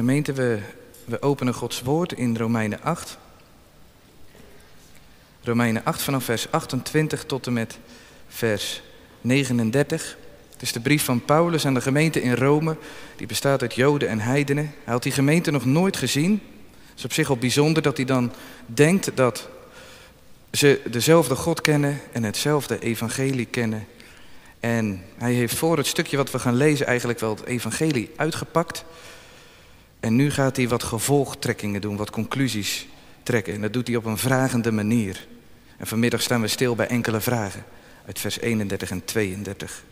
Gemeente, we, we openen Gods woord in Romeinen 8. Romeinen 8 vanaf vers 28 tot en met vers 39. Het is de brief van Paulus aan de gemeente in Rome. Die bestaat uit Joden en Heidenen. Hij had die gemeente nog nooit gezien. Het is op zich al bijzonder dat hij dan denkt dat ze dezelfde God kennen en hetzelfde evangelie kennen. En hij heeft voor het stukje wat we gaan lezen eigenlijk wel het evangelie uitgepakt. En nu gaat hij wat gevolgtrekkingen doen, wat conclusies trekken. En dat doet hij op een vragende manier. En vanmiddag staan we stil bij enkele vragen uit vers 31 en 32.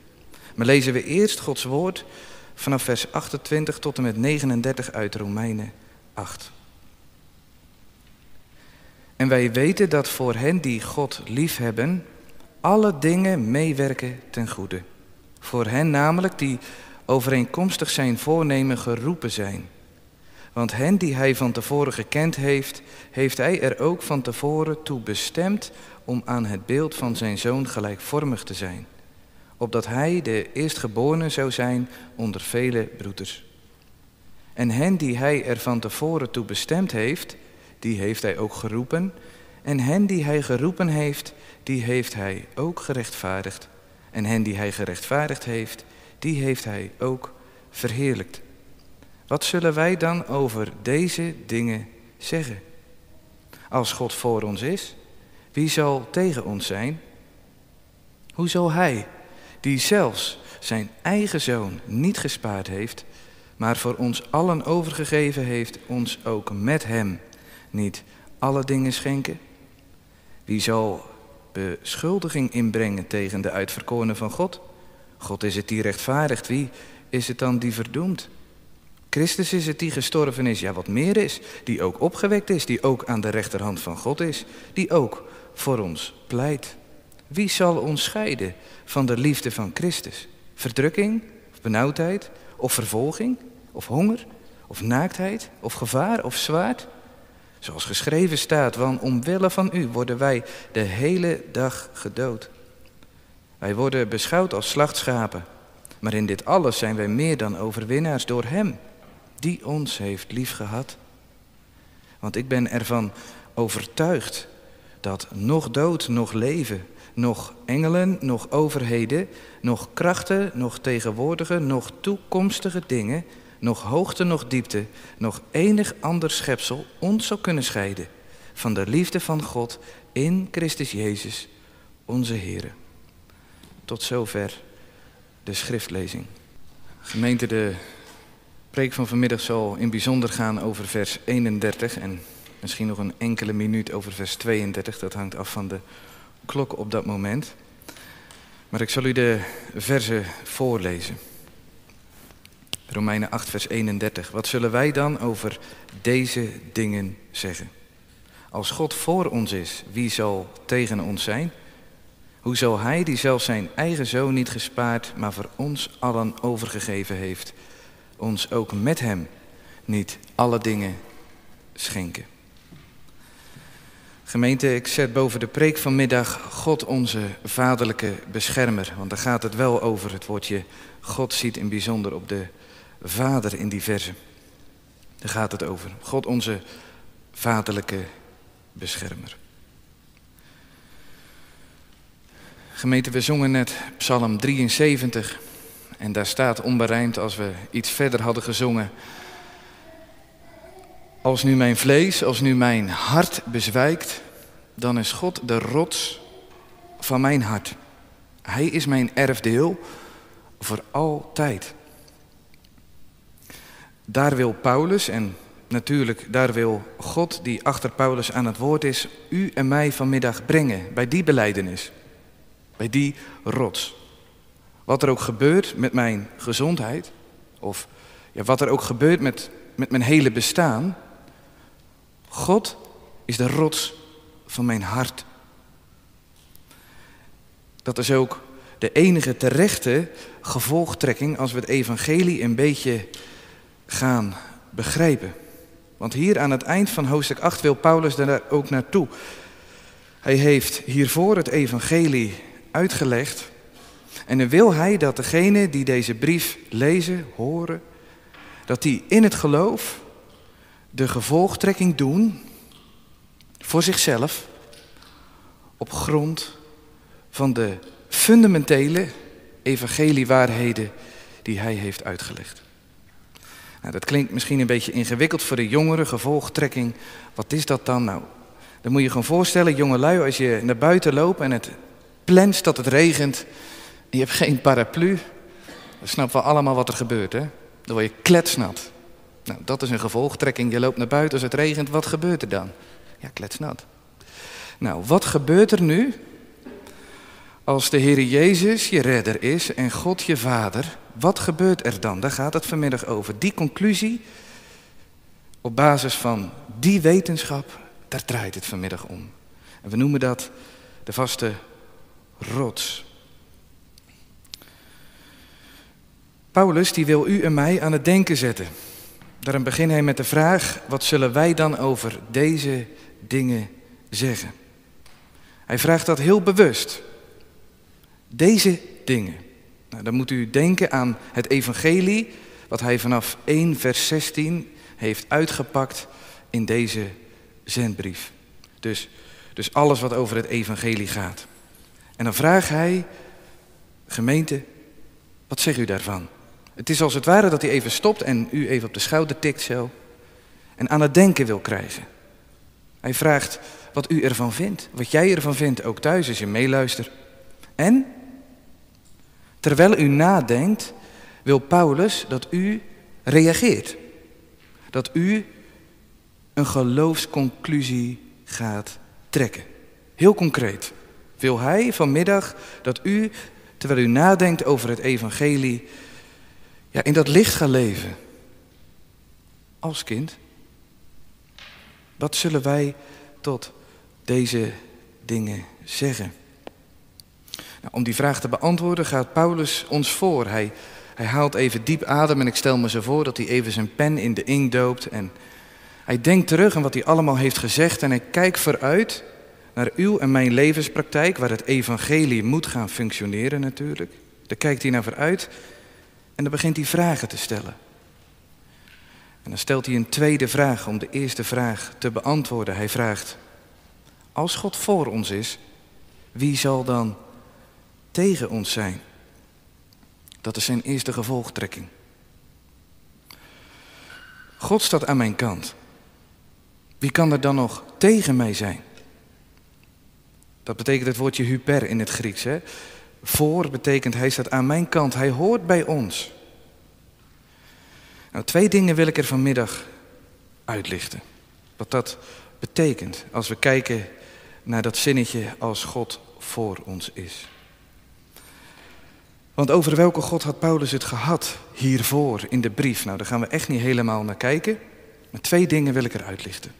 Maar lezen we eerst Gods woord vanaf vers 28 tot en met 39 uit Romeinen 8. En wij weten dat voor hen die God liefhebben, alle dingen meewerken ten goede. Voor hen namelijk die overeenkomstig zijn voornemen geroepen zijn. Want hen die hij van tevoren gekend heeft, heeft hij er ook van tevoren toe bestemd om aan het beeld van zijn zoon gelijkvormig te zijn. Opdat hij de eerstgeborene zou zijn onder vele broeders. En hen die hij er van tevoren toe bestemd heeft, die heeft hij ook geroepen. En hen die hij geroepen heeft, die heeft hij ook gerechtvaardigd. En hen die hij gerechtvaardigd heeft, die heeft hij ook verheerlijkt. Wat zullen wij dan over deze dingen zeggen? Als God voor ons is, wie zal tegen ons zijn? Hoe zal Hij, die zelfs zijn eigen zoon niet gespaard heeft, maar voor ons allen overgegeven heeft, ons ook met Hem niet alle dingen schenken? Wie zal beschuldiging inbrengen tegen de uitverkorenen van God? God is het die rechtvaardigt. Wie is het dan die verdoemt? Christus is het die gestorven is, ja wat meer is, die ook opgewekt is, die ook aan de rechterhand van God is, die ook voor ons pleit. Wie zal ons scheiden van de liefde van Christus? Verdrukking, of benauwdheid, of vervolging, of honger, of naaktheid, of gevaar, of zwaard? Zoals geschreven staat, want omwille van u worden wij de hele dag gedood. Wij worden beschouwd als slachtschapen, maar in dit alles zijn wij meer dan overwinnaars door Hem die ons heeft liefgehad. Want ik ben ervan overtuigd dat nog dood, nog leven, nog engelen, nog overheden, nog krachten, nog tegenwoordige, nog toekomstige dingen, nog hoogte, nog diepte, nog enig ander schepsel ons zal kunnen scheiden van de liefde van God in Christus Jezus, onze Heer. Tot zover de schriftlezing. Gemeente, de preek van vanmiddag zal in bijzonder gaan over vers 31 en misschien nog een enkele minuut over vers 32. Dat hangt af van de klok op dat moment. Maar ik zal u de verzen voorlezen. Romeinen 8, vers 31. Wat zullen wij dan over deze dingen zeggen? Als God voor ons is, wie zal tegen ons zijn? Hoe zal Hij, die zelfs zijn eigen zoon niet gespaard, maar voor ons allen overgegeven heeft, ons ook met Hem niet alle dingen schenken? Gemeente, ik zet boven de preek vanmiddag God onze vaderlijke beschermer. Want daar gaat het wel over. Het woordje God ziet in bijzonder op de vader in die verse. Daar gaat het over. God onze vaderlijke beschermer. Gemeente, we zongen net Psalm 73. En daar staat onberijmd als we iets verder hadden gezongen. Als nu mijn vlees, als nu mijn hart bezwijkt, dan is God de rots van mijn hart. Hij is mijn erfdeel voor altijd. Daar wil Paulus, en natuurlijk daar wil God die achter Paulus aan het woord is, u en mij vanmiddag brengen bij die beleidenis, bij die rots. Wat er ook gebeurt met mijn gezondheid, of ja, wat er ook gebeurt met, met mijn hele bestaan, God is de rots van mijn hart. Dat is ook de enige terechte gevolgtrekking als we het evangelie een beetje gaan begrijpen. Want hier aan het eind van hoofdstuk 8 wil Paulus daar ook naartoe. Hij heeft hiervoor het evangelie uitgelegd. En dan wil hij dat degenen die deze brief lezen, horen, dat die in het geloof de gevolgtrekking doen voor zichzelf op grond van de fundamentele evangeliewaarheden die hij heeft uitgelegd. Nou, dat klinkt misschien een beetje ingewikkeld voor de jongeren, gevolgtrekking. Wat is dat dan? Nou, dan moet je gewoon voorstellen, jongelui, als je naar buiten loopt en het plenst dat het regent en je hebt geen paraplu, dan snappen we allemaal wat er gebeurt, hè? Dan word je kletsnat. Nou, dat is een gevolgtrekking. Je loopt naar buiten als het regent, wat gebeurt er dan? Ja, kletsnat. Nou, wat gebeurt er nu als de Heer Jezus je redder is en God je vader? Wat gebeurt er dan? Daar gaat het vanmiddag over. Die conclusie, op basis van die wetenschap, daar draait het vanmiddag om. En we noemen dat de vaste rots. Paulus die wil u en mij aan het denken zetten. Daarom begint hij met de vraag: wat zullen wij dan over deze dingen zeggen? Hij vraagt dat heel bewust. Deze dingen. Nou, dan moet u denken aan het evangelie, wat hij vanaf 1 vers 16 heeft uitgepakt in deze zendbrief. Dus, dus alles wat over het evangelie gaat. En dan vraagt hij, gemeente, wat zegt u daarvan? Het is als het ware dat hij even stopt en u even op de schouder tikt zo. En aan het denken wil krijgen. Hij vraagt wat u ervan vindt. Wat jij ervan vindt, ook thuis als je meeluistert. En, terwijl u nadenkt, wil Paulus dat u reageert. Dat u een geloofsconclusie gaat trekken. Heel concreet wil hij vanmiddag dat u, terwijl u nadenkt over het evangelie, in dat licht gaat leven. Als kind. Wat zullen wij tot deze dingen zeggen? Nou, om die vraag te beantwoorden gaat Paulus ons voor. Hij, hij haalt even diep adem en ik stel me zo voor dat hij even zijn pen in de inkt doopt. En hij denkt terug aan wat hij allemaal heeft gezegd en hij kijkt vooruit naar uw en mijn levenspraktijk, waar het evangelie moet gaan functioneren natuurlijk. Daar kijkt hij naar vooruit en dan begint hij vragen te stellen. En dan stelt hij een tweede vraag om de eerste vraag te beantwoorden. Hij vraagt, als God voor ons is, wie zal dan tegen ons zijn? Dat is zijn eerste gevolgtrekking. God staat aan mijn kant. Wie kan er dan nog tegen mij zijn? Dat betekent het woordje hyper in het Grieks. Hè? Voor betekent hij staat aan mijn kant, hij hoort bij ons. Nou, twee dingen wil ik er vanmiddag uitlichten. Wat dat betekent als we kijken naar dat zinnetje als God voor ons is. Want over welke God had Paulus het gehad hiervoor in de brief? Nou, daar gaan we echt niet helemaal naar kijken. Maar twee dingen wil ik er uitlichten.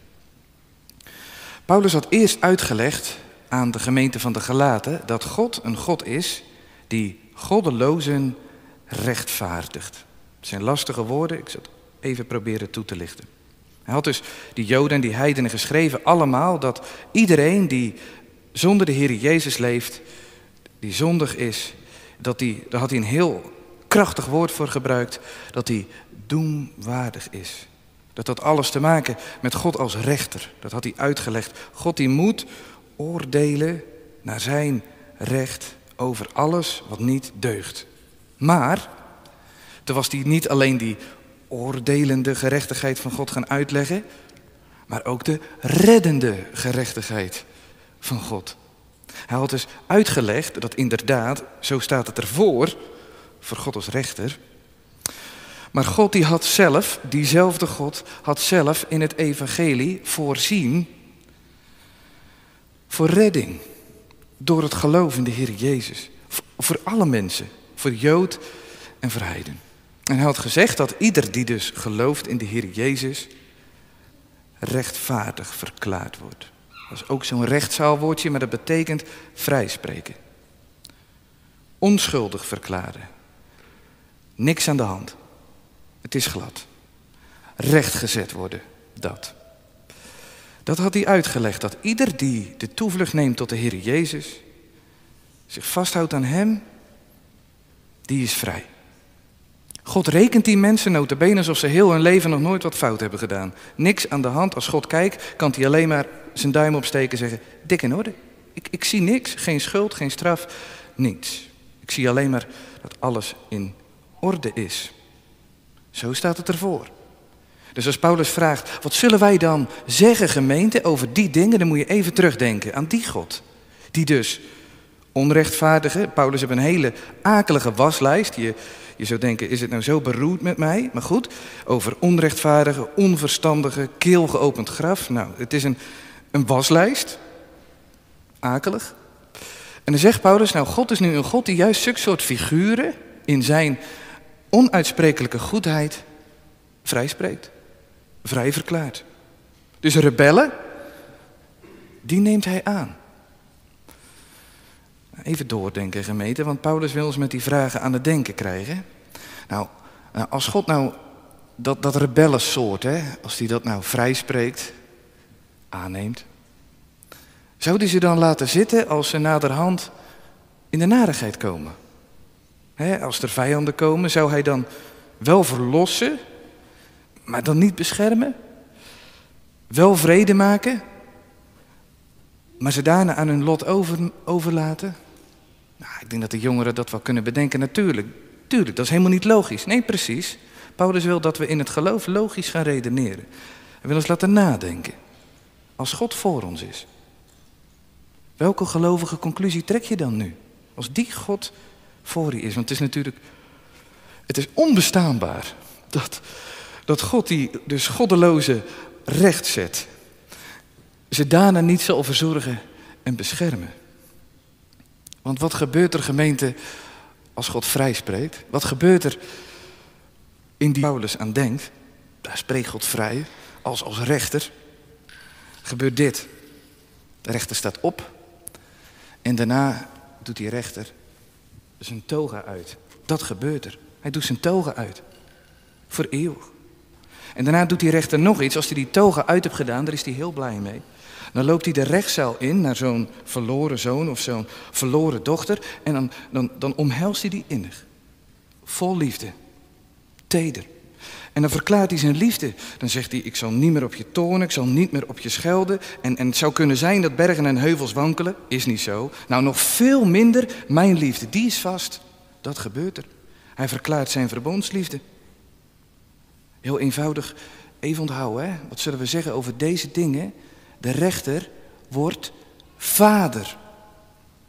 Paulus had eerst uitgelegd aan de gemeente van de Galaten dat God een God is die goddelozen rechtvaardigt. Het zijn lastige woorden, ik zal het even proberen toe te lichten. Hij had dus die Joden en die heidenen geschreven allemaal dat iedereen die zonder de Heer Jezus leeft, die zondig is, dat die, daar had hij een heel krachtig woord voor gebruikt, dat hij doemwaardig is. Dat had alles te maken met God als rechter. Dat had hij uitgelegd. God die moet oordelen naar zijn recht over alles wat niet deugt. Maar toen was hij niet alleen die oordelende gerechtigheid van God gaan uitleggen, maar ook de reddende gerechtigheid van God. Hij had dus uitgelegd dat inderdaad, zo staat het ervoor, voor God als rechter. Maar God die had zelf, diezelfde God, had zelf in het evangelie voorzien voor redding. Door het geloof in de Heer Jezus. Voor alle mensen. Voor Jood en voor Heiden. En hij had gezegd dat ieder die dus gelooft in de Heer Jezus rechtvaardig verklaard wordt. Dat is ook zo'n rechtszaalwoordje, maar dat betekent vrijspreken. Onschuldig verklaren. Niks aan de hand. Het is glad. Rechtgezet worden, dat. Dat had hij uitgelegd, dat ieder die de toevlucht neemt tot de Heer Jezus, zich vasthoudt aan Hem, die is vrij. God rekent die mensen notabene alsof ze heel hun leven nog nooit wat fout hebben gedaan. Niks aan de hand. Als God kijkt, kan hij alleen maar zijn duim opsteken en zeggen, dik in orde. Ik, ik zie niks, geen schuld, geen straf, niets. Ik zie alleen maar dat alles in orde is. Zo staat het ervoor. Dus als Paulus vraagt, wat zullen wij dan zeggen gemeente over die dingen, dan moet je even terugdenken aan die God. Die dus onrechtvaardige, Paulus heeft een hele akelige waslijst. Je, je zou denken, is het nou zo beroerd met mij? Maar goed, over onrechtvaardige, onverstandige, keelgeopend graf. Nou, het is een, een waslijst. Akelig. En dan zegt Paulus, nou God is nu een God die juist zulke soort figuren in zijn onuitsprekelijke goedheid vrijspreekt. Vrij verklaart. Dus rebellen, die neemt hij aan. Even doordenken, gemeente, want Paulus wil ons met die vragen aan het denken krijgen. Nou, nou als God nou dat, dat rebellensoort, hè, als hij dat nou vrijspreekt, aanneemt, zou hij ze dan laten zitten als ze naderhand in de narigheid komen? als er vijanden komen, zou hij dan wel verlossen, maar dan niet beschermen? Wel vrede maken, maar ze daarna aan hun lot over, overlaten? Nou, ik denk dat de jongeren dat wel kunnen bedenken. Natuurlijk, tuurlijk, dat is helemaal niet logisch. Nee, precies. Paulus wil dat we in het geloof logisch gaan redeneren. Hij wil ons laten nadenken. Als God voor ons is. Welke gelovige conclusie trek je dan nu? Als die God voor je is. Want het is natuurlijk, het is onbestaanbaar dat, dat God die dus goddeloze recht zet, ze daarna niet zal verzorgen en beschermen. Want wat gebeurt er gemeente als God vrij spreekt? Wat gebeurt er in die Paulus aan denkt? Daar spreekt God vrij als, als rechter. Gebeurt dit. De rechter staat op en daarna doet die rechter zijn toga uit. Dat gebeurt er. Hij doet zijn toga uit. Voor eeuwig. En daarna doet die rechter nog iets. Als hij die toga uit heeft gedaan, daar is hij heel blij mee. Dan loopt hij de rechtszaal in naar zo'n verloren zoon of zo'n verloren dochter. En dan, dan, dan omhelst hij die innig. Vol liefde. Teder. En dan verklaart hij zijn liefde. Dan zegt hij, ik zal niet meer op je tonen, ik zal niet meer op je schelden. En, en het zou kunnen zijn dat bergen en heuvels wankelen. Is niet zo. Nou, nog veel minder mijn liefde. Die is vast. Dat gebeurt er. Hij verklaart zijn verbondsliefde. Heel eenvoudig, even onthouden. Hè? Wat zullen we zeggen over deze dingen? De rechter wordt vader.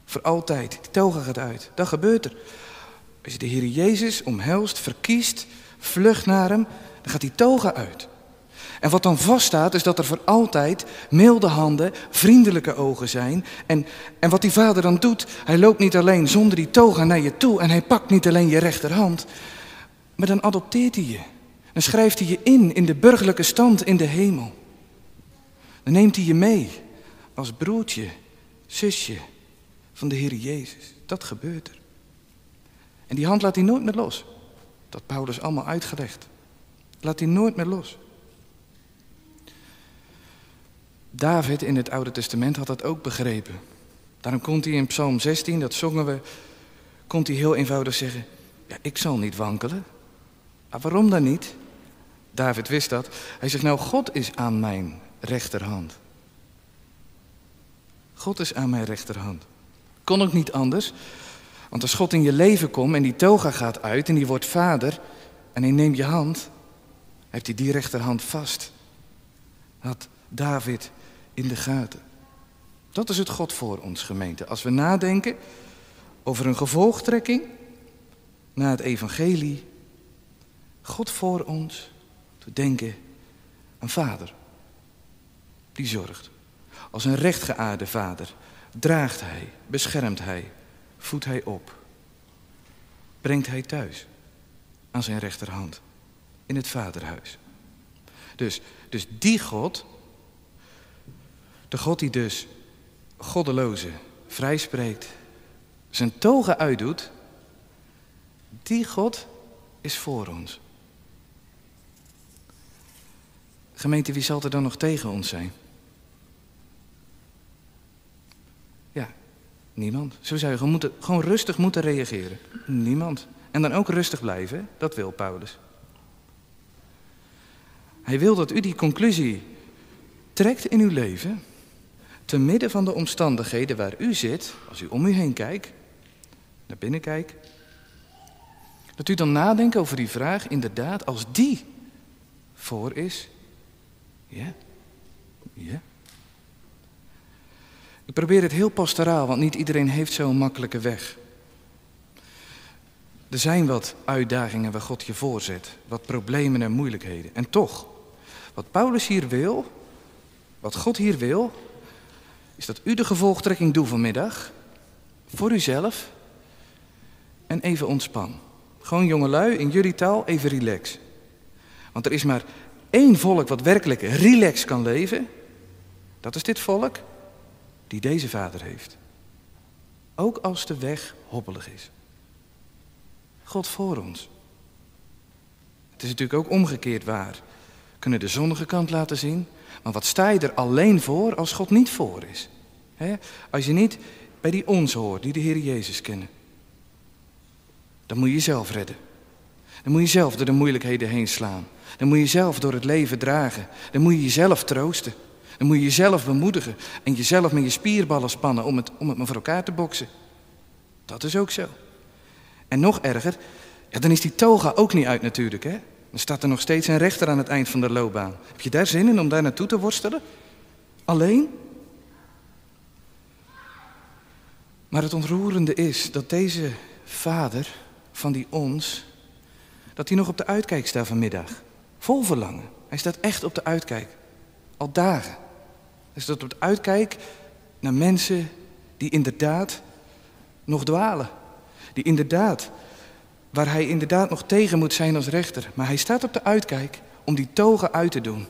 Voor altijd. Die toga gaat uit. Dat gebeurt er. Als je de Heer Jezus omhelst, verkiest, vlucht naar hem, dan gaat die toga uit. En wat dan vaststaat is dat er voor altijd milde handen, vriendelijke ogen zijn. En, en wat die vader dan doet, hij loopt niet alleen zonder die toga naar je toe en hij pakt niet alleen je rechterhand, maar dan adopteert hij je. Dan schrijft hij je in in de burgerlijke stand in de hemel. Dan neemt hij je mee als broertje, zusje van de Heer Jezus. Dat gebeurt er. En die hand laat hij nooit meer los. Dat Paulus allemaal uitgelegd. Laat hij nooit meer los. David in het Oude Testament had dat ook begrepen. Daarom komt hij in Psalm 16, dat zongen we, komt hij heel eenvoudig zeggen: Ja, ik zal niet wankelen. Maar waarom dan niet? David wist dat. Hij zegt: Nou, God is aan mijn rechterhand. God is aan mijn rechterhand. Kon ook niet anders. Want als God in je leven komt en die toga gaat uit en die wordt vader en hij neemt je hand, heeft hij die rechterhand vast. Had David in de gaten. Dat is het God voor ons gemeente. Als we nadenken over een gevolgtrekking naar het evangelie, God voor ons, te denken aan vader. Die zorgt. Als een rechtgeaarde vader draagt hij, beschermt hij, voedt hij op. Brengt hij thuis aan zijn rechterhand in het vaderhuis. Dus, dus die God, de God die dus goddeloze vrijspreekt, zijn togen uitdoet, die God is voor ons. Gemeente, wie zal er dan nog tegen ons zijn? Ja, niemand. Zo zou je gewoon, moeten, gewoon rustig moeten reageren. Niemand. En dan ook rustig blijven, dat wil Paulus. Hij wil dat u die conclusie trekt in uw leven, te midden van de omstandigheden waar u zit, als u om u heen kijkt, naar binnen kijkt, dat u dan nadenkt over die vraag, inderdaad, als die voor is, ja, ja. Ik probeer het heel pastoraal, want niet iedereen heeft zo'n makkelijke weg. Er zijn wat uitdagingen waar God je voorzet, wat problemen en moeilijkheden. En toch, wat Paulus hier wil, wat God hier wil, is dat u de gevolgtrekking doet vanmiddag, voor uzelf, en even ontspan. Gewoon jongelui, in jullie taal, even relax. Want er is maar één volk wat werkelijk relax kan leven. Dat is dit volk die deze vader heeft. Ook als de weg hobbelig is. God voor ons. Het is natuurlijk ook omgekeerd waar. We kunnen de zonnige kant laten zien. Maar wat sta je er alleen voor als God niet voor is? Als je niet bij die ons hoort, die de Heer Jezus kennen. Dan moet je jezelf redden. Dan moet je zelf door de moeilijkheden heen slaan. Dan moet je jezelf door het leven dragen. Dan moet je jezelf troosten. Dan moet je jezelf bemoedigen en jezelf met je spierballen spannen om het, om het maar voor elkaar te boksen. Dat is ook zo. En nog erger, ja, dan is die toga ook niet uit natuurlijk. Hè? Dan staat er nog steeds een rechter aan het eind van de loopbaan. Heb je daar zin in om daar naartoe te worstelen? Alleen? Maar het ontroerende is dat deze vader van die ons, dat hij nog op de uitkijk staat vanmiddag. Vol verlangen. Hij staat echt op de uitkijk. Al dagen. Hij staat op de uitkijk naar mensen die inderdaad nog dwalen. Die inderdaad, waar hij inderdaad nog tegen moet zijn als rechter. Maar hij staat op de uitkijk om die togen uit te doen.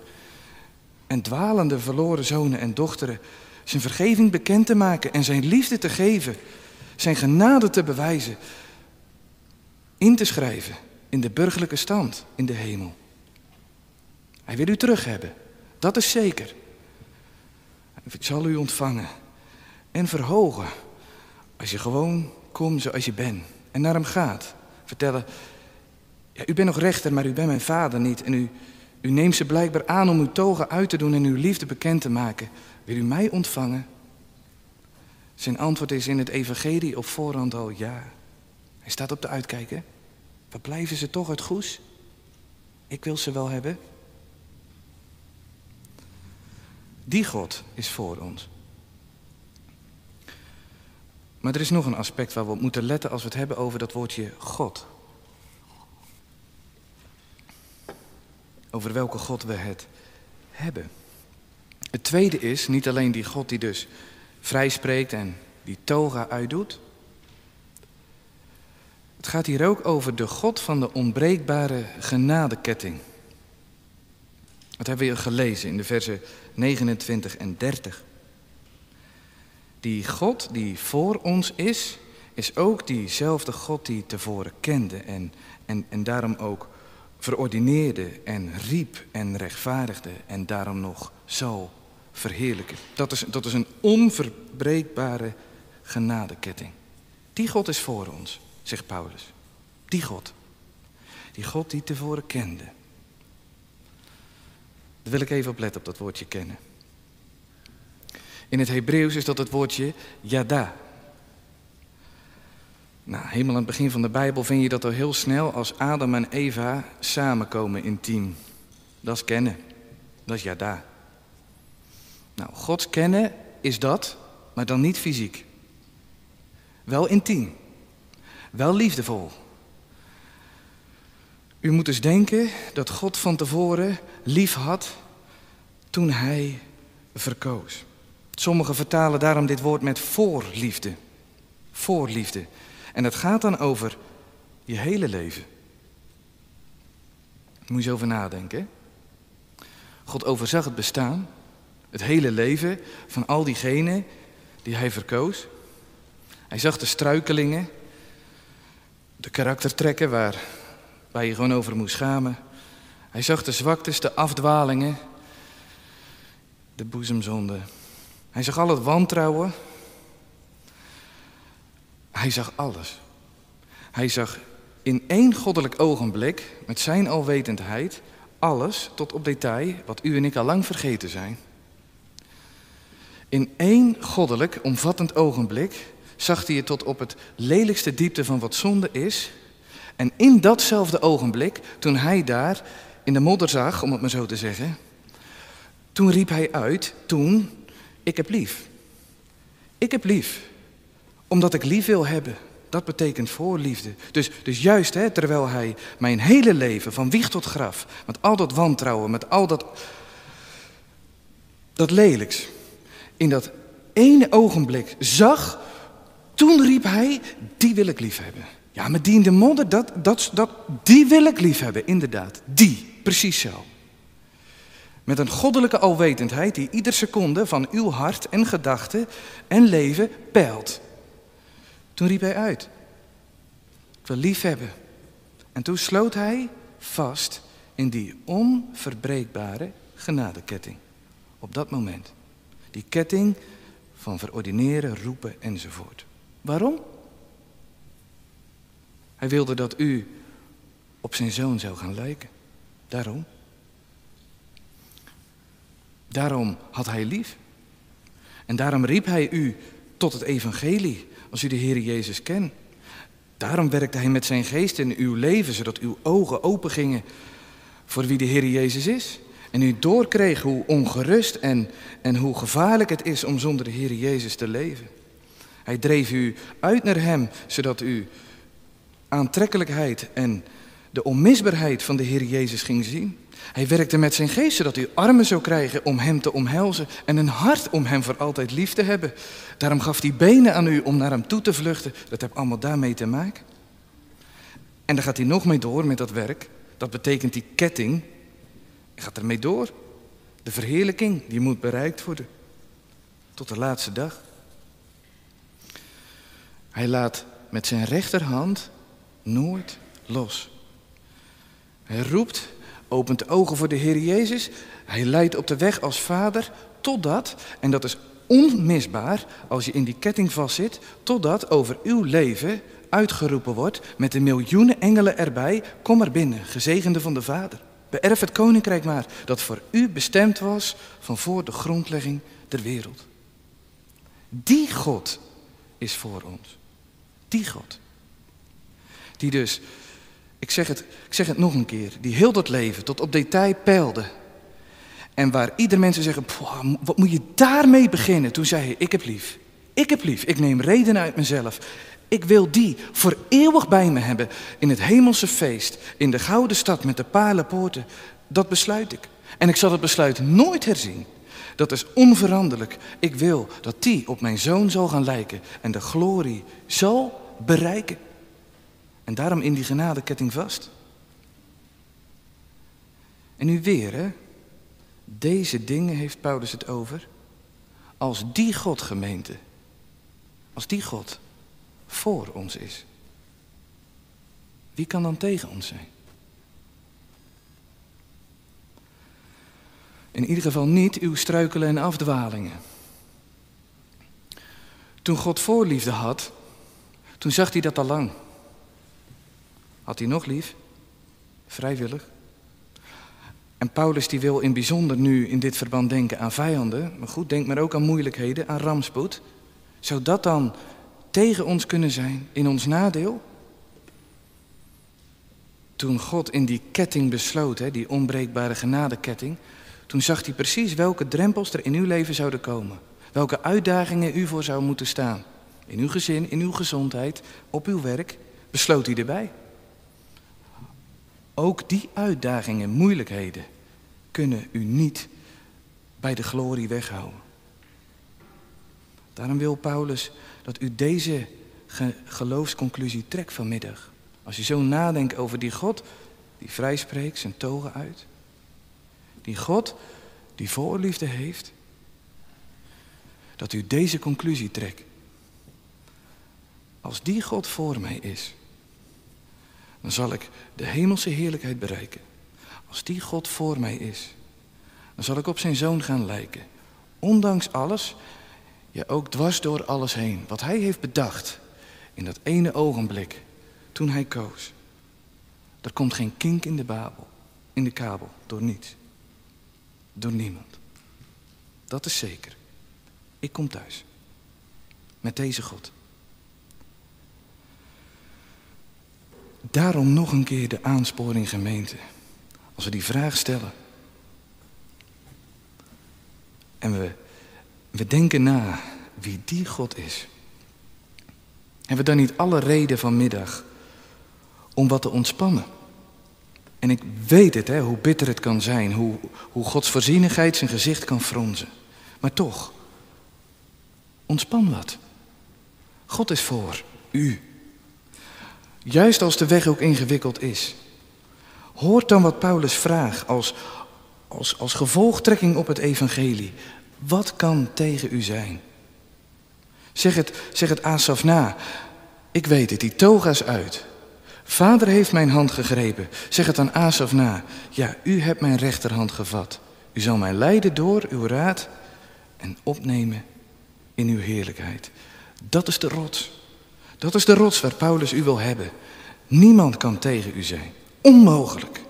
En dwalende verloren zonen en dochteren zijn vergeving bekend te maken en zijn liefde te geven. Zijn genade te bewijzen. In te schrijven in de burgerlijke stand in de hemel. Hij wil u terug hebben. Dat is zeker. Hij zal u ontvangen en verhogen als je gewoon komt zoals je bent en naar hem gaat. Vertellen, ja, u bent nog rechter, maar u bent mijn vader niet. En u, u neemt ze blijkbaar aan om uw togen uit te doen en uw liefde bekend te maken. Wil u mij ontvangen? Zijn antwoord is in het evangelie op voorhand al ja. Hij staat op de uitkijk, hè? Wat blijven ze toch uit Goes? Ik wil ze wel hebben. Die God is voor ons. Maar er is nog een aspect waar we op moeten letten als we het hebben over dat woordje God. Over welke God we het hebben. Het tweede is niet alleen die God die dus vrij spreekt en die toga uitdoet. Het gaat hier ook over de God van de onbreekbare genadeketting. Dat hebben we gelezen in de versen 29 en 30. Die God die voor ons is, is ook diezelfde God die tevoren kende en, en, en daarom ook verordineerde en riep en rechtvaardigde en daarom nog zal verheerlijken. Dat is, dat is een onverbreekbare genadeketting. Die God is voor ons, zegt Paulus. Die God. Die God die tevoren kende. Daar wil ik even op letten, op dat woordje kennen. In het Hebreeuws is dat het woordje yada. Nou, helemaal aan het begin van de Bijbel vind je dat al heel snel als Adam en Eva samenkomen intiem. Dat is kennen. Dat is yada. Nou, Gods kennen is dat, maar dan niet fysiek. Wel intiem. Wel liefdevol. U moet dus denken dat God van tevoren lief had toen hij verkoos. Sommigen vertalen daarom dit woord met voorliefde. Voorliefde. En het gaat dan over je hele leven. Moet je over nadenken. God overzag het bestaan, het hele leven van al diegenen die hij verkoos. Hij zag de struikelingen, de karaktertrekken waar, waar je gewoon over moest schamen. Hij zag de zwaktes, de afdwalingen, de boezemzonde. Hij zag al het wantrouwen. Hij zag alles. Hij zag in één goddelijk ogenblik, met zijn alwetendheid, alles tot op detail wat u en ik al lang vergeten zijn. In één goddelijk, omvattend ogenblik zag hij het tot op het lelijkste diepte van wat zonde is. En in datzelfde ogenblik, toen hij daar in de modder zag, om het maar zo te zeggen, toen riep hij uit, toen, ik heb lief. Ik heb lief, omdat ik lief wil hebben. Dat betekent voorliefde. Dus, dus juist hè, terwijl hij mijn hele leven, van wieg tot graf, met al dat wantrouwen, met al dat, dat lelijks, in dat ene ogenblik zag, toen riep hij, die wil ik lief hebben. Ja, maar die in de modder, dat, dat, dat, die wil ik lief hebben, inderdaad. Die, precies zo. Met een goddelijke alwetendheid die ieder seconde van uw hart en gedachten en leven peilt. Toen riep hij uit. Ik wil lief hebben. En toen sloot hij vast in die onverbreekbare genadeketting. Op dat moment. Die ketting van verordineren, roepen enzovoort. Waarom? Hij wilde dat u op zijn zoon zou gaan lijken. Daarom. Daarom had hij lief. En daarom riep hij u tot het evangelie, als u de Heer Jezus kent. Daarom werkte hij met zijn geest in uw leven, zodat uw ogen open gingen voor wie de Heer Jezus is. En u doorkreeg hoe ongerust en, en hoe gevaarlijk het is om zonder de Heer Jezus te leven. Hij dreef u uit naar Hem, zodat u aantrekkelijkheid en de onmisbaarheid van de Heer Jezus ging zien. Hij werkte met zijn geest zodat u armen zou krijgen om hem te omhelzen en een hart om hem voor altijd lief te hebben. Daarom gaf hij benen aan u om naar hem toe te vluchten. Dat heeft allemaal daarmee te maken. En dan gaat hij nog mee door met dat werk. Dat betekent die ketting. Hij gaat ermee door. De verheerlijking, die moet bereikt worden. Tot de laatste dag. Hij laat met zijn rechterhand nooit los. Hij roept opent ogen voor de Heer Jezus. Hij leidt op de weg als vader totdat, en dat is onmisbaar als je in die ketting vastzit, totdat over uw leven uitgeroepen wordt met de miljoenen engelen erbij, kom er binnen, gezegende van de Vader. Beërf het koninkrijk maar dat voor u bestemd was van voor de grondlegging der wereld. Die God is voor ons. Die God. Die dus ik zeg, het, ik zeg het nog een keer, die heel dat leven tot op detail peilde. En waar ieder mensen zeggen, wat moet je daarmee beginnen? Toen zei hij, ik heb lief. Ik heb lief. Ik neem redenen uit mezelf. Ik wil die voor eeuwig bij me hebben in het hemelse feest, in de gouden stad met de palenpoorten. Dat besluit ik. En ik zal het besluit nooit herzien. Dat is onveranderlijk. Ik wil dat die op mijn zoon zal gaan lijken en de glorie zal bereiken. En daarom in die genadeketting vast. En nu weer, hè? Deze dingen heeft Paulus het over. Als die God gemeente, als die God voor ons is, wie kan dan tegen ons zijn? In ieder geval niet uw struikelen en afdwalingen. Toen God voorliefde had, toen zag hij dat al lang. Had hij nog lief? Vrijwillig. En Paulus die wil in bijzonder nu in dit verband denken aan vijanden. Maar goed, denk maar ook aan moeilijkheden, aan rampspoed. Zou dat dan tegen ons kunnen zijn, in ons nadeel? Toen God in die ketting besloot, hè, die onbreekbare genadeketting, toen zag hij precies welke drempels er in uw leven zouden komen. Welke uitdagingen u voor zou moeten staan. In uw gezin, in uw gezondheid, op uw werk, besloot hij erbij. Ook die uitdagingen, moeilijkheden, kunnen u niet bij de glorie weghouden. Daarom wil Paulus dat u deze geloofsconclusie trekt vanmiddag. Als je zo nadenkt over die God die vrijspreekt, zijn togen uit. Die God die voorliefde heeft. Dat u deze conclusie trekt. Als die God voor mij is, dan zal ik de hemelse heerlijkheid bereiken. Als die God voor mij is, dan zal ik op zijn zoon gaan lijken. Ondanks alles, ja ook dwars door alles heen. Wat hij heeft bedacht in dat ene ogenblik toen hij koos. Er komt geen kink in de babel, in de kabel, door niets. Door niemand. Dat is zeker. Ik kom thuis. Met deze God. Daarom nog een keer de aansporing gemeente. Als we die vraag stellen. En we, we denken na wie die God is. Hebben we dan niet alle reden vanmiddag om wat te ontspannen? En ik weet het, hè, hoe bitter het kan zijn, hoe, hoe Gods voorzienigheid zijn gezicht kan fronzen. Maar toch, ontspan wat. God is voor u. Juist als de weg ook ingewikkeld is. Hoort dan wat Paulus vraagt als, als, als gevolgtrekking op het evangelie. Wat kan tegen u zijn? Zeg het, zeg het Asaf na. Ik weet het, die toga's uit. Vader heeft mijn hand gegrepen. Zeg het aan Asaf na. Ja, u hebt mijn rechterhand gevat. U zal mij leiden door uw raad en opnemen in uw heerlijkheid. Dat is de rots. Dat is de rots waar Paulus u wil hebben. Niemand kan tegen u zijn. Onmogelijk.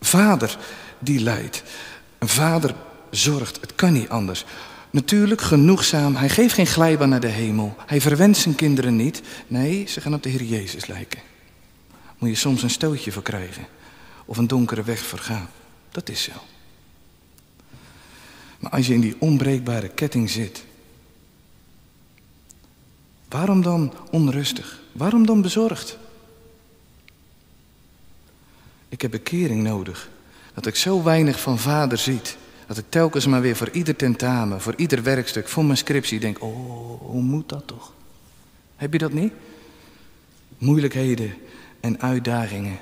Vader die leidt. Een vader zorgt. Het kan niet anders. Natuurlijk genoegzaam. Hij geeft geen glijbaan naar de hemel. Hij verwenst zijn kinderen niet. Nee, ze gaan op de Heer Jezus lijken. Moet je soms een stootje voor krijgen. Of een donkere weg voor gaan. Dat is zo. Maar als je in die onbreekbare ketting zit. Waarom dan onrustig? Waarom dan bezorgd? Ik heb bekering nodig. Dat ik zo weinig van vader ziet. Dat ik telkens maar weer voor ieder tentamen, voor ieder werkstuk, voor mijn scriptie denk: oh, hoe moet dat toch? Heb je dat niet? Moeilijkheden en uitdagingen.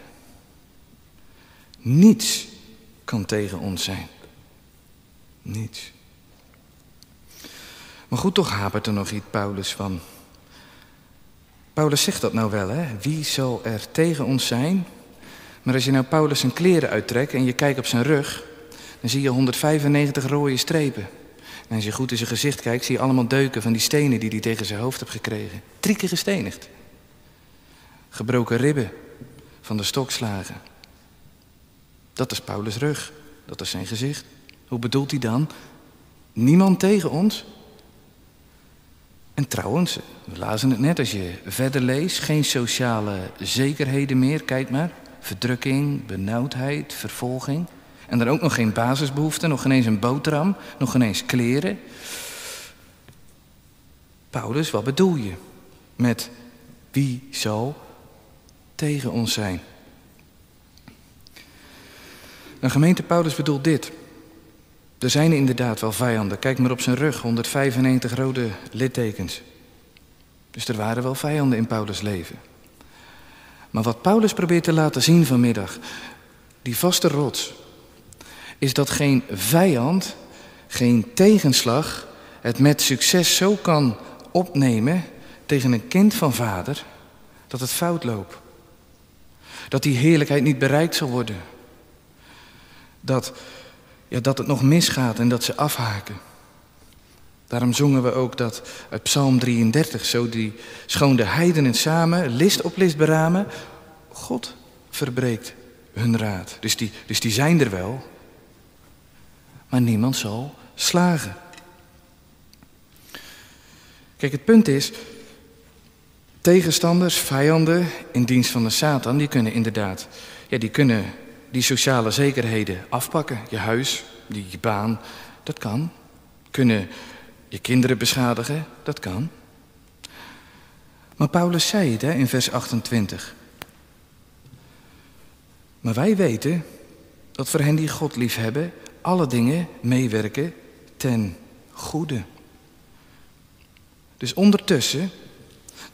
Niets kan tegen ons zijn. Niets. Maar goed, toch hapert er nog iets Paulus van. Paulus zegt dat nou wel, hè? Wie zal er tegen ons zijn? Maar als je nou Paulus zijn kleren uittrekt en je kijkt op zijn rug, dan zie je 195 rode strepen. En als je goed in zijn gezicht kijkt, zie je allemaal deuken van die stenen die hij tegen zijn hoofd heeft gekregen. Drie keer gestenigd. Gebroken ribben van de stokslagen. Dat is Paulus' rug. Dat is zijn gezicht. Hoe bedoelt hij dan? Niemand tegen ons? En trouwens, we lazen het net als je verder leest, geen sociale zekerheden meer, kijk maar. Verdrukking, benauwdheid, vervolging. En dan ook nog geen basisbehoeften, nog geen eens een boterham, nog geen eens kleren. Paulus, wat bedoel je met wie zal tegen ons zijn? De gemeente Paulus bedoelt dit. Er zijn inderdaad wel vijanden. Kijk maar op zijn rug, 195 rode littekens. Dus er waren wel vijanden in Paulus' leven. Maar wat Paulus probeert te laten zien vanmiddag, die vaste rots, is dat geen vijand, geen tegenslag het met succes zo kan opnemen tegen een kind van vader dat het fout loopt. Dat die heerlijkheid niet bereikt zal worden. Dat, ja, dat het nog misgaat en dat ze afhaken. Daarom zongen we ook dat uit Psalm 33, zo die schoon de heidenen samen, list op list beramen, God verbreekt hun raad. Dus die, dus die zijn er wel, maar niemand zal slagen. Kijk, het punt is, tegenstanders, vijanden in dienst van de Satan, die kunnen inderdaad, ja, die kunnen die sociale zekerheden afpakken. Je huis, je baan, dat kan. Kunnen je kinderen beschadigen, dat kan. Maar Paulus zei het hè, in vers 28. Maar wij weten dat voor hen die God liefhebben, alle dingen meewerken ten goede. Dus ondertussen,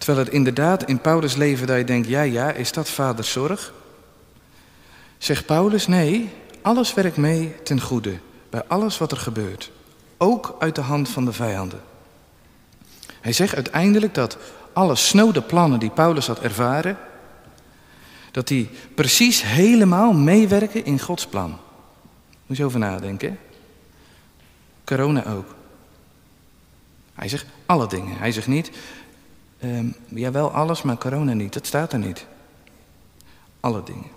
terwijl het inderdaad in Paulus' leven dat je denkt, ja ja, is dat vaders zorg? Zegt Paulus, nee, alles werkt mee ten goede, bij alles wat er gebeurt. Ook uit de hand van de vijanden. Hij zegt uiteindelijk dat alle snode plannen die Paulus had ervaren, dat die precies helemaal meewerken in Gods plan. Moet je over nadenken. Corona ook. Hij zegt alle dingen. Hij zegt niet, um, ja wel alles, maar corona niet. Dat staat er niet. Alle dingen.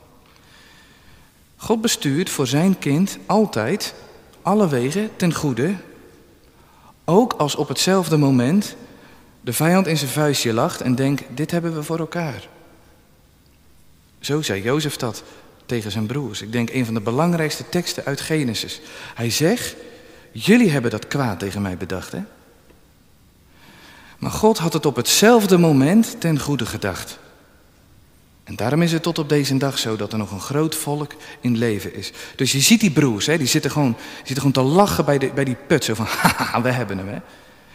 God bestuurt voor zijn kind altijd alle wegen ten goede, ook als op hetzelfde moment de vijand in zijn vuistje lacht en denkt, dit hebben we voor elkaar. Zo zei Jozef dat tegen zijn broers. Ik denk een van de belangrijkste teksten uit Genesis. Hij zegt, jullie hebben dat kwaad tegen mij bedacht, hè? Maar God had het op hetzelfde moment ten goede gedacht. En daarom is het tot op deze dag zo dat er nog een groot volk in leven is. Dus je ziet die broers, hè, die zitten gewoon, zitten gewoon te lachen bij, de, bij die put. Zo van, haha, we hebben hem. Hè.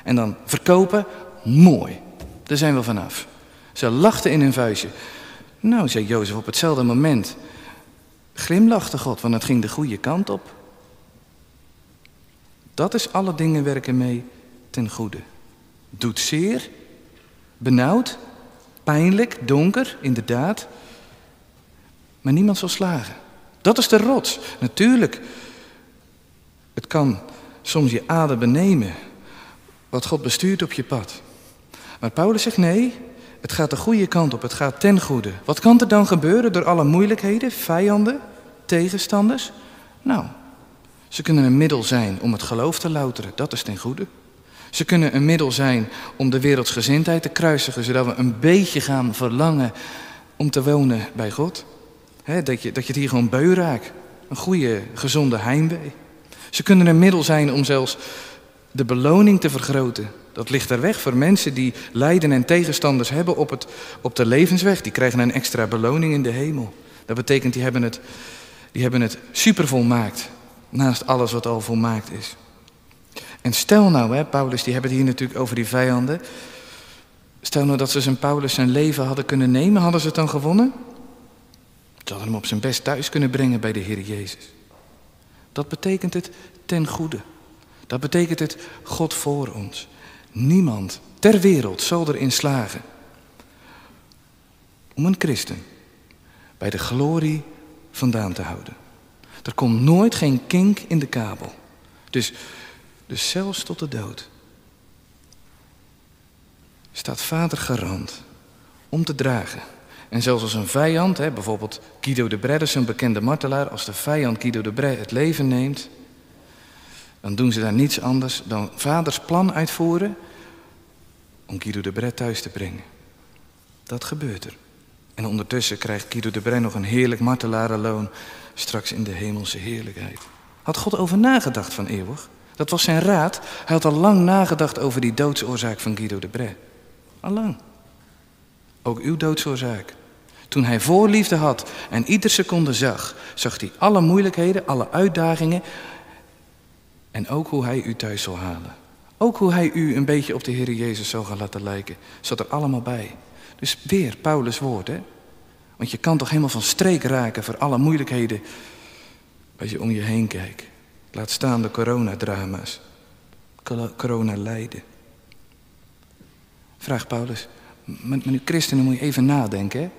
En dan verkopen, mooi. Daar zijn we vanaf. Ze lachten in hun vuistje. Nou, zei Jozef op hetzelfde moment. Glimlachte God, want het ging de goede kant op. Dat is alle dingen werken mee ten goede. Doet zeer, benauwd, pijnlijk, donker, inderdaad. Maar niemand zal slagen. Dat is de rots. Natuurlijk, het kan soms je adem benemen wat God bestuurt op je pad. Maar Paulus zegt nee, het gaat de goede kant op, het gaat ten goede. Wat kan er dan gebeuren door alle moeilijkheden, vijanden, tegenstanders? Nou, ze kunnen een middel zijn om het geloof te louteren, dat is ten goede. Ze kunnen een middel zijn om de wereldsgezindheid te kruisigen, zodat we een beetje gaan verlangen om te wonen bij God. dat, je, dat je het hier gewoon beu raakt. Een goede, gezonde heimwee. Ze kunnen een middel zijn om zelfs de beloning te vergroten. Dat ligt er weg voor mensen die lijden en tegenstanders hebben op, het, op de levensweg. Die krijgen een extra beloning in de hemel. Dat betekent, die hebben het, die hebben het super volmaakt. Naast alles wat al volmaakt is. En stel nou, hè, Paulus, die hebben het hier natuurlijk over die vijanden. Stel nou dat ze zijn Paulus zijn leven hadden kunnen nemen, hadden ze het dan gewonnen? Ze hadden hem op zijn best thuis kunnen brengen bij de Heer Jezus. Dat betekent het ten goede. Dat betekent het God voor ons. Niemand ter wereld zal erin slagen om een christen bij de glorie vandaan te houden. Er komt nooit geen kink in de kabel. Dus dus zelfs tot de dood staat vader garant om te dragen. En zelfs als een vijand, hè, bijvoorbeeld Guido de Bredde, een bekende martelaar, als de vijand Guido de Bredde het leven neemt, dan doen ze daar niets anders dan vaders plan uitvoeren om Guido de Bredde thuis te brengen. Dat gebeurt er. En ondertussen krijgt Guido de Bredde nog een heerlijk martelarenloon straks in de hemelse heerlijkheid. Had God over nagedacht van eeuwig? Dat was zijn raad. Hij had al lang nagedacht over die doodsoorzaak van Guido de Bray. Al lang. Ook uw doodsoorzaak. Toen hij voorliefde had en ieder seconde zag, zag hij alle moeilijkheden, alle uitdagingen en ook hoe hij u thuis zal halen. Ook hoe hij u een beetje op de Heer Jezus zal gaan laten lijken, zat er allemaal bij. Dus weer Paulus' woord, hè? Want je kan toch helemaal van streek raken voor alle moeilijkheden als je om je heen kijkt. Laat staan de coronadrama's. Corona-lijden. Vraagt Paulus. Maar, nu christenen moet je even nadenken. Hè?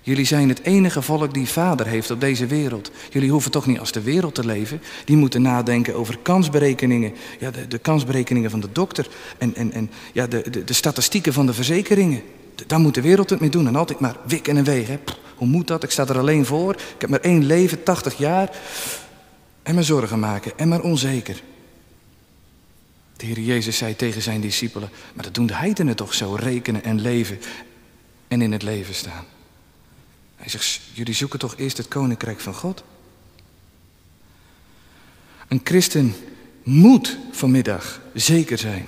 Jullie zijn het enige volk die vader heeft op deze wereld. Jullie hoeven toch niet als de wereld te leven. Die moeten nadenken over kansberekeningen. Ja, de, de kansberekeningen van de dokter. En, en, en ja, de, de, de statistieken van de verzekeringen. Daar moet de wereld het mee doen. En altijd maar wik en wegen. Hoe moet dat? Ik sta er alleen voor. Ik heb maar één leven, 80 jaar. En maar zorgen maken en maar onzeker. De Heer Jezus zei tegen zijn discipelen, maar dat doen de heidenen toch zo, rekenen en leven en in het leven staan. Hij zegt, jullie zoeken toch eerst het koninkrijk van God? Een christen moet vanmiddag zeker zijn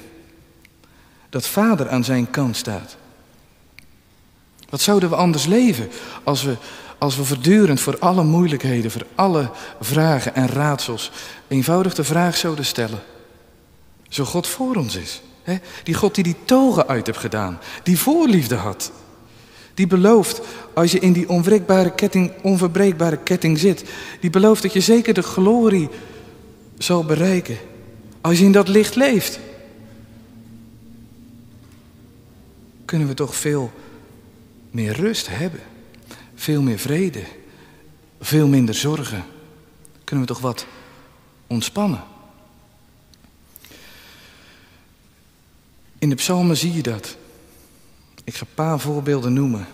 dat vader aan zijn kant staat. Wat zouden we anders leven als we als we voortdurend voor alle moeilijkheden, voor alle vragen en raadsels eenvoudig de vraag zouden stellen. Zo God voor ons is. Hè? Die God die die togen uit hebt gedaan, die voorliefde had. Die belooft, als je in die onwrikbare ketting, onverbreekbare ketting zit, die belooft dat je zeker de glorie zal bereiken. Als je in dat licht leeft, kunnen we toch veel meer rust hebben veel meer vrede, veel minder zorgen. Kunnen we toch wat ontspannen? In de psalmen zie je dat. Ik ga een paar voorbeelden noemen.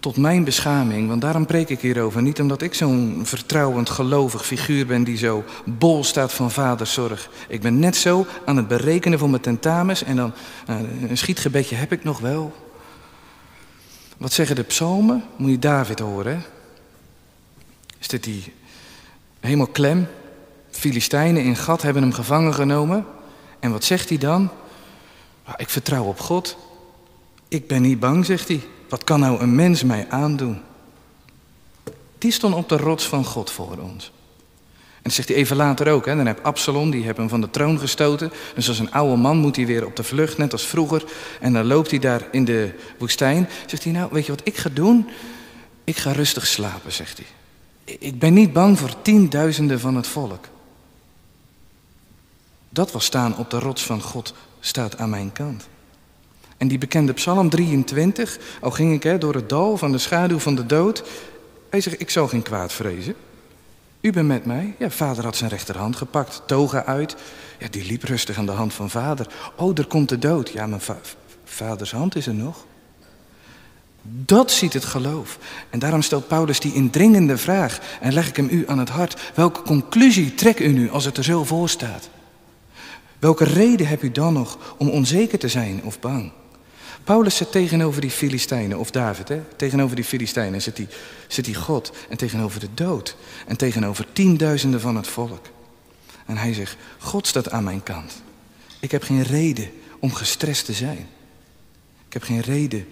tot mijn beschaming, want daarom preek ik hierover. Niet omdat ik zo'n vertrouwend, gelovig figuur ben die zo bol staat van vaderzorg. Ik ben net zo aan het berekenen voor mijn tentamens en dan nou, een schietgebedje heb ik nog wel. Wat zeggen de psalmen? Moet je David horen. Is dit die helemaal klem? Filistijnen in Gat hebben hem gevangen genomen. En wat zegt hij dan? Ik vertrouw op God. Ik ben niet bang, zegt hij. Wat kan nou een mens mij aandoen? Die stond op de rots van God voor ons. En dat zegt hij even later ook. Hè? Dan heb Absalom, die heb hem van de troon gestoten. Dus als een oude man moet hij weer op de vlucht, net als vroeger. En dan loopt hij daar in de woestijn. Zegt hij, nou, weet je wat ik ga doen? Ik ga rustig slapen, zegt hij. Ik ben niet bang voor tienduizenden van het volk. Dat was staan op de rots van God, staat aan mijn kant. En die bekende Psalm 23, al ging ik hè, door het dal van de schaduw van de dood. Hij zegt, ik zal geen kwaad vrezen. U bent met mij. Ja, vader had zijn rechterhand gepakt, toga uit. Ja, die liep rustig aan de hand van vader. Oh, er komt de dood. Ja, mijn vaders hand is er nog. Dat ziet het geloof. En daarom stelt Paulus die indringende vraag en leg ik hem u aan het hart. Welke conclusie trekt u nu als het er zo voor staat? Welke reden heb u dan nog om onzeker te zijn of bang? Paulus zit tegenover die Filistijnen, of David, hè? tegenover die Filistijnen zit hij zit die God en tegenover de dood en tegenover tienduizenden van het volk. En hij zegt, God staat aan mijn kant. Ik heb geen reden om gestrest te zijn. Ik heb geen reden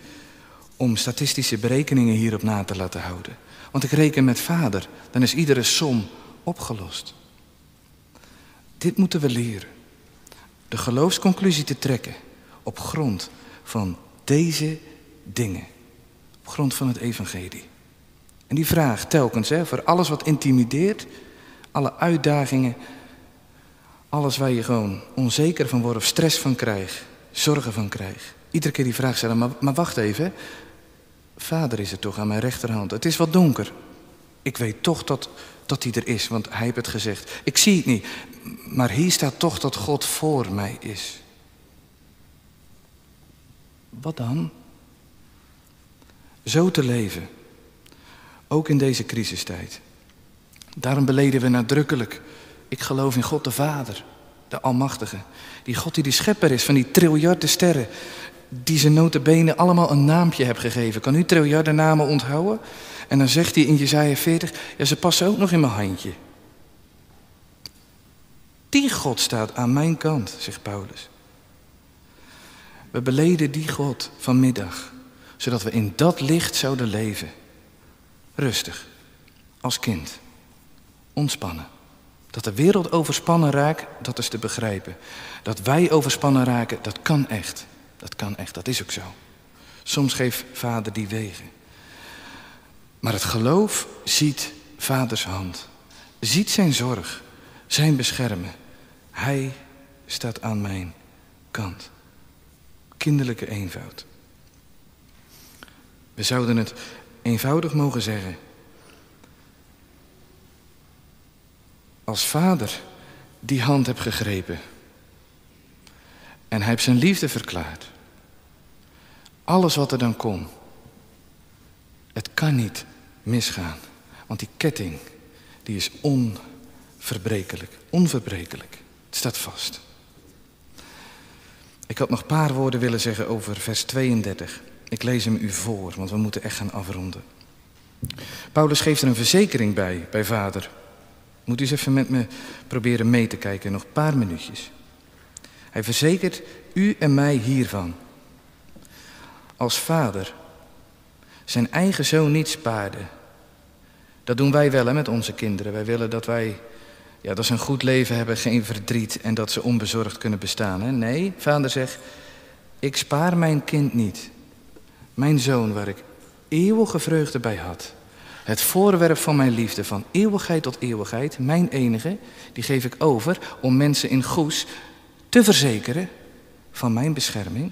om statistische berekeningen hierop na te laten houden. Want ik reken met vader, dan is iedere som opgelost. Dit moeten we leren. De geloofsconclusie te trekken op grond van deze dingen. Op grond van het evangelie. En die vraag telkens, hè, voor alles wat intimideert, alle uitdagingen, alles waar je gewoon onzeker van wordt of stress van krijgt, zorgen van krijgt. Iedere keer die vraag stellen, maar, maar wacht even, vader is er toch aan mijn rechterhand. Het is wat donker. Ik weet toch dat, dat hij er is, want hij heeft het gezegd. Ik zie het niet, maar hier staat toch dat God voor mij is. Wat dan? Zo te leven, ook in deze crisistijd. Daarom beleden we nadrukkelijk, ik geloof in God de Vader, de Almachtige. Die God die de schepper is van die triljarden sterren, die ze notabene allemaal een naampje hebben gegeven. Kan u triljarden namen onthouden? En dan zegt hij in Jezaja 40, ja ze passen ook nog in mijn handje. Die God staat aan mijn kant, zegt Paulus. We beleden die God vanmiddag, zodat we in dat licht zouden leven. Rustig, als kind, ontspannen. Dat de wereld overspannen raakt, dat is te begrijpen. Dat wij overspannen raken, dat kan echt. Dat kan echt, dat is ook zo. Soms geeft vader die wegen. Maar het geloof ziet vaders hand, ziet zijn zorg, zijn beschermen. Hij staat aan mijn kant kinderlijke eenvoud. We zouden het eenvoudig mogen zeggen. Als vader die hand heb gegrepen en hij heeft zijn liefde verklaard. Alles wat er dan komt, het kan niet misgaan. Want die ketting, die is onverbrekelijk, onverbrekelijk. Het staat vast. Ik had nog een paar woorden willen zeggen over vers 32. Ik lees hem u voor, want we moeten echt gaan afronden. Paulus geeft er een verzekering bij, bij vader. Moet u eens even met me proberen mee te kijken, nog een paar minuutjes. Hij verzekert u en mij hiervan. Als vader zijn eigen zoon niet spaarde. Dat doen wij wel hè, met onze kinderen. Wij willen dat wij ja, dat ze een goed leven hebben, geen verdriet en dat ze onbezorgd kunnen bestaan. Hè? Nee, vader zegt, ik spaar mijn kind niet. Mijn zoon waar ik eeuwige vreugde bij had. Het voorwerp van mijn liefde van eeuwigheid tot eeuwigheid, mijn enige, die geef ik over om mensen in Goes te verzekeren van mijn bescherming.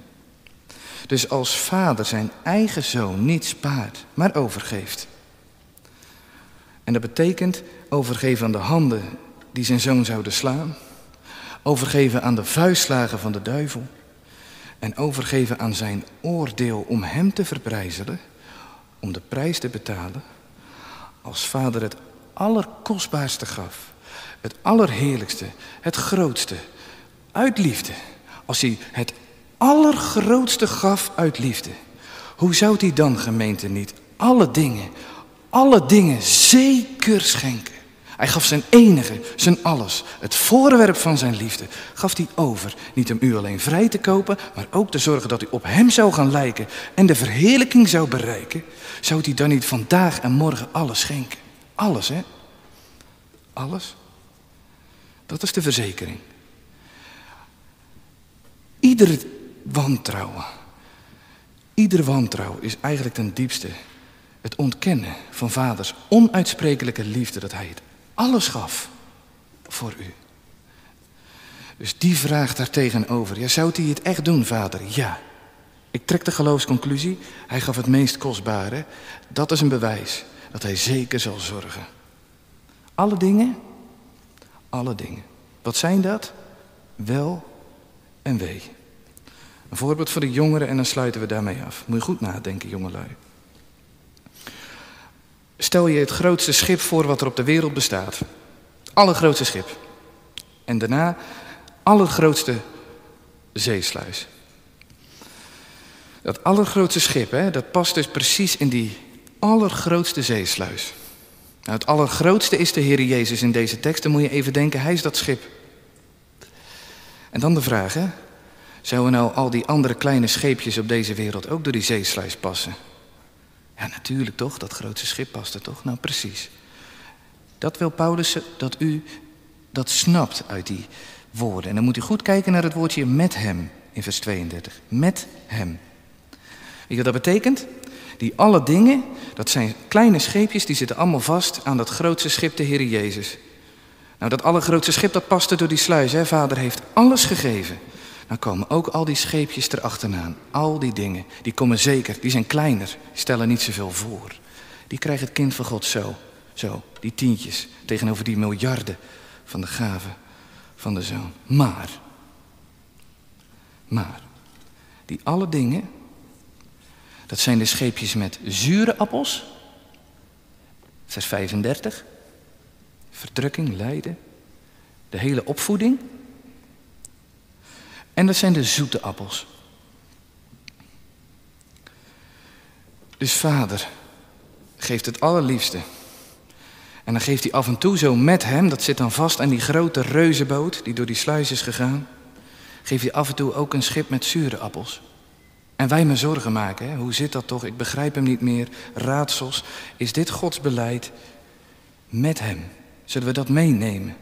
Dus als vader zijn eigen zoon niet spaart, maar overgeeft. En dat betekent overgeven aan de handen die zijn zoon zouden slaan, overgeven aan de vuistslagen van de duivel en overgeven aan zijn oordeel om hem te verbrijzelen, om de prijs te betalen als vader het allerkostbaarste gaf. Het allerheerlijkste, het grootste, uit liefde. Als hij het allergrootste gaf uit liefde. Hoe zou hij dan, gemeente, niet alle dingen, alle dingen zeker schenken? Hij gaf zijn enige, zijn alles, het voorwerp van zijn liefde, gaf hij over. Niet om u alleen vrij te kopen, maar ook te zorgen dat u op hem zou gaan lijken en de verheerlijking zou bereiken. Zou hij dan niet vandaag en morgen alles schenken? Alles, hè? Alles. Dat is de verzekering. Ieder wantrouwen, ieder wantrouwen is eigenlijk ten diepste het ontkennen van vaders onuitsprekelijke liefde dat hij het alles gaf voor u. Dus die vraag daartegenover, ja, zou hij het echt doen, vader? Ja. Ik trek de geloofsconclusie, hij gaf het meest kostbare. Dat is een bewijs dat hij zeker zal zorgen. Alle dingen, alle dingen. Wat zijn dat? Wel en wee. Een voorbeeld voor de jongeren en dan sluiten we daarmee af. Moet je goed nadenken, jongelui. Stel je het grootste schip voor wat er op de wereld bestaat. Allergrootste schip. En daarna allergrootste zeesluis. Dat allergrootste schip, hè, dat past dus precies in die allergrootste zeesluis. Nou, het allergrootste is de Heer Jezus in deze tekst. Dan moet je even denken, hij is dat schip. En dan de vraag, hè? Zouden nou al die andere kleine scheepjes op deze wereld ook door die zeesluis passen? Ja, natuurlijk toch, dat grootste schip past er toch? Nou, precies. Dat wil Paulus dat u dat snapt uit die woorden. En dan moet u goed kijken naar het woordje met hem in vers 32. Met hem. Weet je wat dat betekent? Die alle dingen, dat zijn kleine scheepjes, die zitten allemaal vast aan dat grootste schip, de Heer Jezus. Nou, dat allergrootste schip, dat paste door die sluis. Hè? Vader heeft alles gegeven. Dan komen ook al die scheepjes erachteraan. Al die dingen, die komen zeker. Die zijn kleiner, stellen niet zoveel voor. Die krijgt het kind van God zo. Zo, die tientjes tegenover die miljarden van de gaven van de zoon. Maar, maar, die alle dingen, dat zijn de scheepjes met zure appels. Vers 35. Verdrukking, lijden. De hele opvoeding. En dat zijn de zoete appels. Dus vader geeft het allerliefste. En dan geeft hij af en toe zo met hem, dat zit dan vast aan die grote reuzenboot die door die sluis is gegaan. Geeft hij af en toe ook een schip met zure appels. En wij me zorgen maken, hoe zit dat toch? Ik begrijp hem niet meer. Raadsels. Is dit Gods beleid met hem? Zullen we dat meenemen?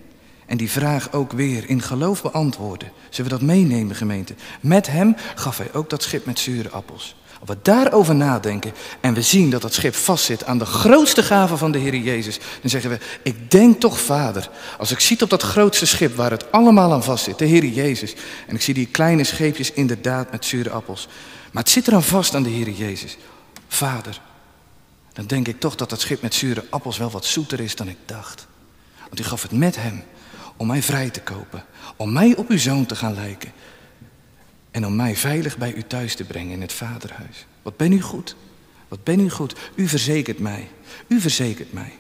En die vraag ook weer in geloof beantwoorden. Zullen we dat meenemen, gemeente? Met hem gaf hij ook dat schip met zure appels. Als we daarover nadenken en we zien dat dat schip vastzit aan de grootste gave van de Heer Jezus, dan zeggen we, ik denk toch, Vader, als ik zie op dat grootste schip waar het allemaal aan vastzit, de Heer Jezus, en ik zie die kleine scheepjes inderdaad met zure appels, maar het zit er aan vast aan de Heer Jezus. Vader, dan denk ik toch dat dat schip met zure appels wel wat zoeter is dan ik dacht. Want u gaf het met hem om mij vrij te kopen, om mij op uw zoon te gaan lijken en om mij veilig bij u thuis te brengen in het vaderhuis. Wat ben u goed? Wat ben u goed? U verzekert mij, u verzekert mij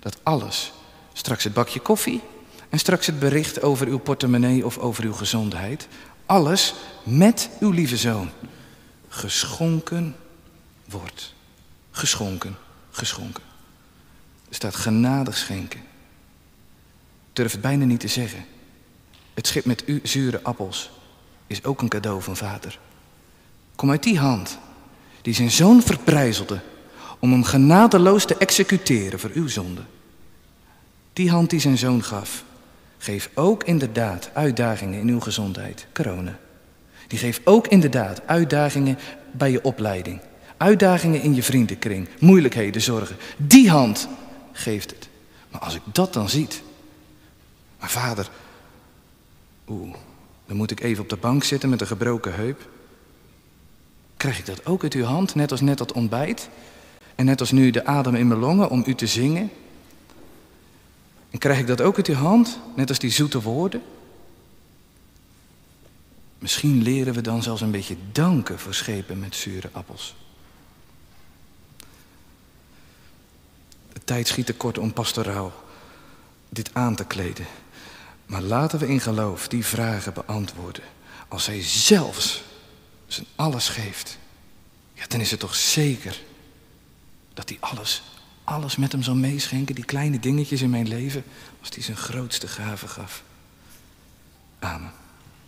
dat alles, straks het bakje koffie en straks het bericht over uw portemonnee of over uw gezondheid, alles met uw lieve zoon geschonken wordt. Geschonken, geschonken. Er staat genadig schenken durf het bijna niet te zeggen. Het schip met u zure appels is ook een cadeau van vader. Kom uit die hand die zijn zoon verprijzelde om hem genadeloos te executeren voor uw zonde. Die hand die zijn zoon gaf, geef ook inderdaad uitdagingen in uw gezondheid, corona. Die geeft ook inderdaad uitdagingen bij je opleiding, uitdagingen in je vriendenkring, moeilijkheden, zorgen. Die hand geeft het. Maar als ik dat dan ziet, maar vader, oeh, dan moet ik even op de bank zitten met een gebroken heup. Krijg ik dat ook uit uw hand, net als net dat ontbijt? En net als nu de adem in mijn longen om u te zingen? En krijg ik dat ook uit uw hand, net als die zoete woorden? Misschien leren we dan zelfs een beetje danken voor schepen met zure appels. tijd schiet tekort om pastoraal dit aan te kleden. Maar laten we in geloof die vragen beantwoorden. Als hij zelfs zijn alles geeft, ja, dan is het toch zeker dat hij alles, alles met hem zal meeschenken, die kleine dingetjes in mijn leven, als hij zijn grootste gave gaf. Amen.